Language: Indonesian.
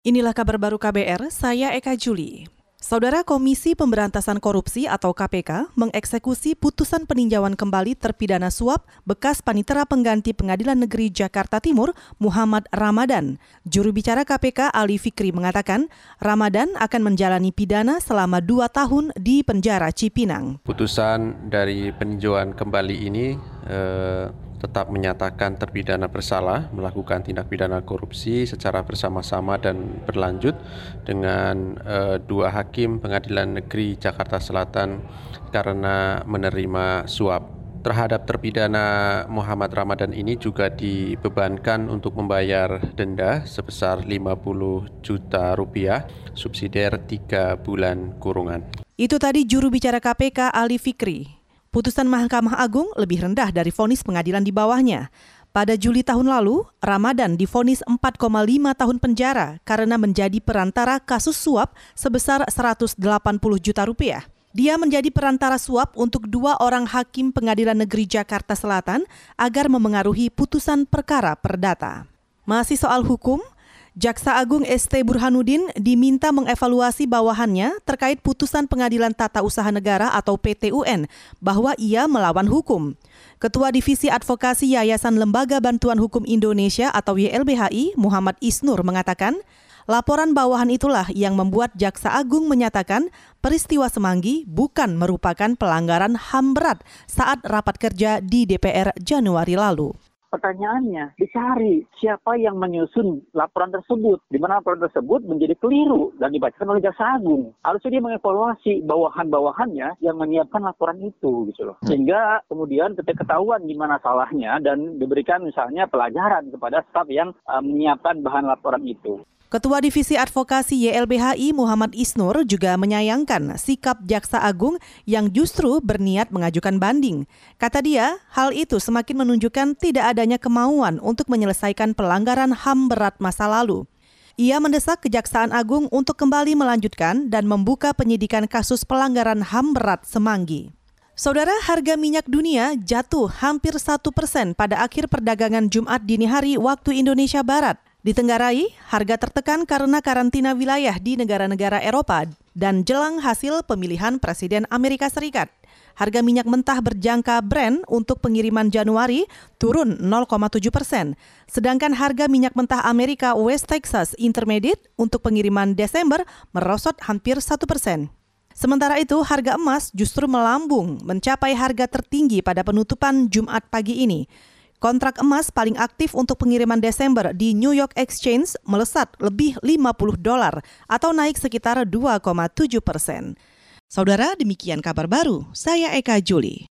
Inilah kabar baru KBR, saya Eka Juli. Saudara Komisi Pemberantasan Korupsi atau KPK mengeksekusi putusan peninjauan kembali terpidana suap bekas panitera pengganti Pengadilan Negeri Jakarta Timur Muhammad Ramadan. Juru bicara KPK Ali Fikri mengatakan Ramadan akan menjalani pidana selama dua tahun di penjara Cipinang. Putusan dari peninjauan kembali ini eh, tetap menyatakan terpidana bersalah melakukan tindak pidana korupsi secara bersama-sama dan berlanjut dengan uh, dua hakim Pengadilan Negeri Jakarta Selatan karena menerima suap. Terhadap terpidana Muhammad Ramadan ini juga dibebankan untuk membayar denda sebesar 50 juta rupiah subsidiar tiga bulan kurungan. Itu tadi juru bicara KPK Ali Fikri. Putusan Mahkamah Agung lebih rendah dari vonis pengadilan di bawahnya. Pada Juli tahun lalu, Ramadan difonis 4,5 tahun penjara karena menjadi perantara kasus suap sebesar 180 juta rupiah. Dia menjadi perantara suap untuk dua orang hakim pengadilan negeri Jakarta Selatan agar memengaruhi putusan perkara perdata. Masih soal hukum, Jaksa Agung ST Burhanuddin diminta mengevaluasi bawahannya terkait putusan Pengadilan Tata Usaha Negara atau PTUN bahwa ia melawan hukum. Ketua Divisi Advokasi Yayasan Lembaga Bantuan Hukum Indonesia atau YLBHI Muhammad Isnur mengatakan, Laporan bawahan itulah yang membuat Jaksa Agung menyatakan peristiwa Semanggi bukan merupakan pelanggaran HAM berat saat rapat kerja di DPR Januari lalu pertanyaannya dicari siapa yang menyusun laporan tersebut di mana laporan tersebut menjadi keliru dan dibacakan oleh jaksa agung. Harusnya dia mengevaluasi bawahan-bawahannya yang menyiapkan laporan itu gitu loh. Sehingga kemudian ketika ketahuan di mana salahnya dan diberikan misalnya pelajaran kepada staf yang uh, menyiapkan bahan laporan itu Ketua Divisi Advokasi YLBHI Muhammad Isnur juga menyayangkan sikap Jaksa Agung yang justru berniat mengajukan banding. Kata dia, hal itu semakin menunjukkan tidak adanya kemauan untuk menyelesaikan pelanggaran HAM berat masa lalu. Ia mendesak Kejaksaan Agung untuk kembali melanjutkan dan membuka penyidikan kasus pelanggaran HAM berat Semanggi. Saudara, harga minyak dunia jatuh hampir satu persen pada akhir perdagangan Jumat dini hari waktu Indonesia Barat. Ditenggarai, harga tertekan karena karantina wilayah di negara-negara Eropa dan jelang hasil pemilihan Presiden Amerika Serikat. Harga minyak mentah berjangka Brent untuk pengiriman Januari turun 0,7 persen, sedangkan harga minyak mentah Amerika West Texas Intermediate untuk pengiriman Desember merosot hampir 1 persen. Sementara itu, harga emas justru melambung mencapai harga tertinggi pada penutupan Jumat pagi ini. Kontrak emas paling aktif untuk pengiriman Desember di New York Exchange melesat lebih 50 dolar atau naik sekitar 2,7 persen. Saudara, demikian kabar baru. Saya Eka Juli.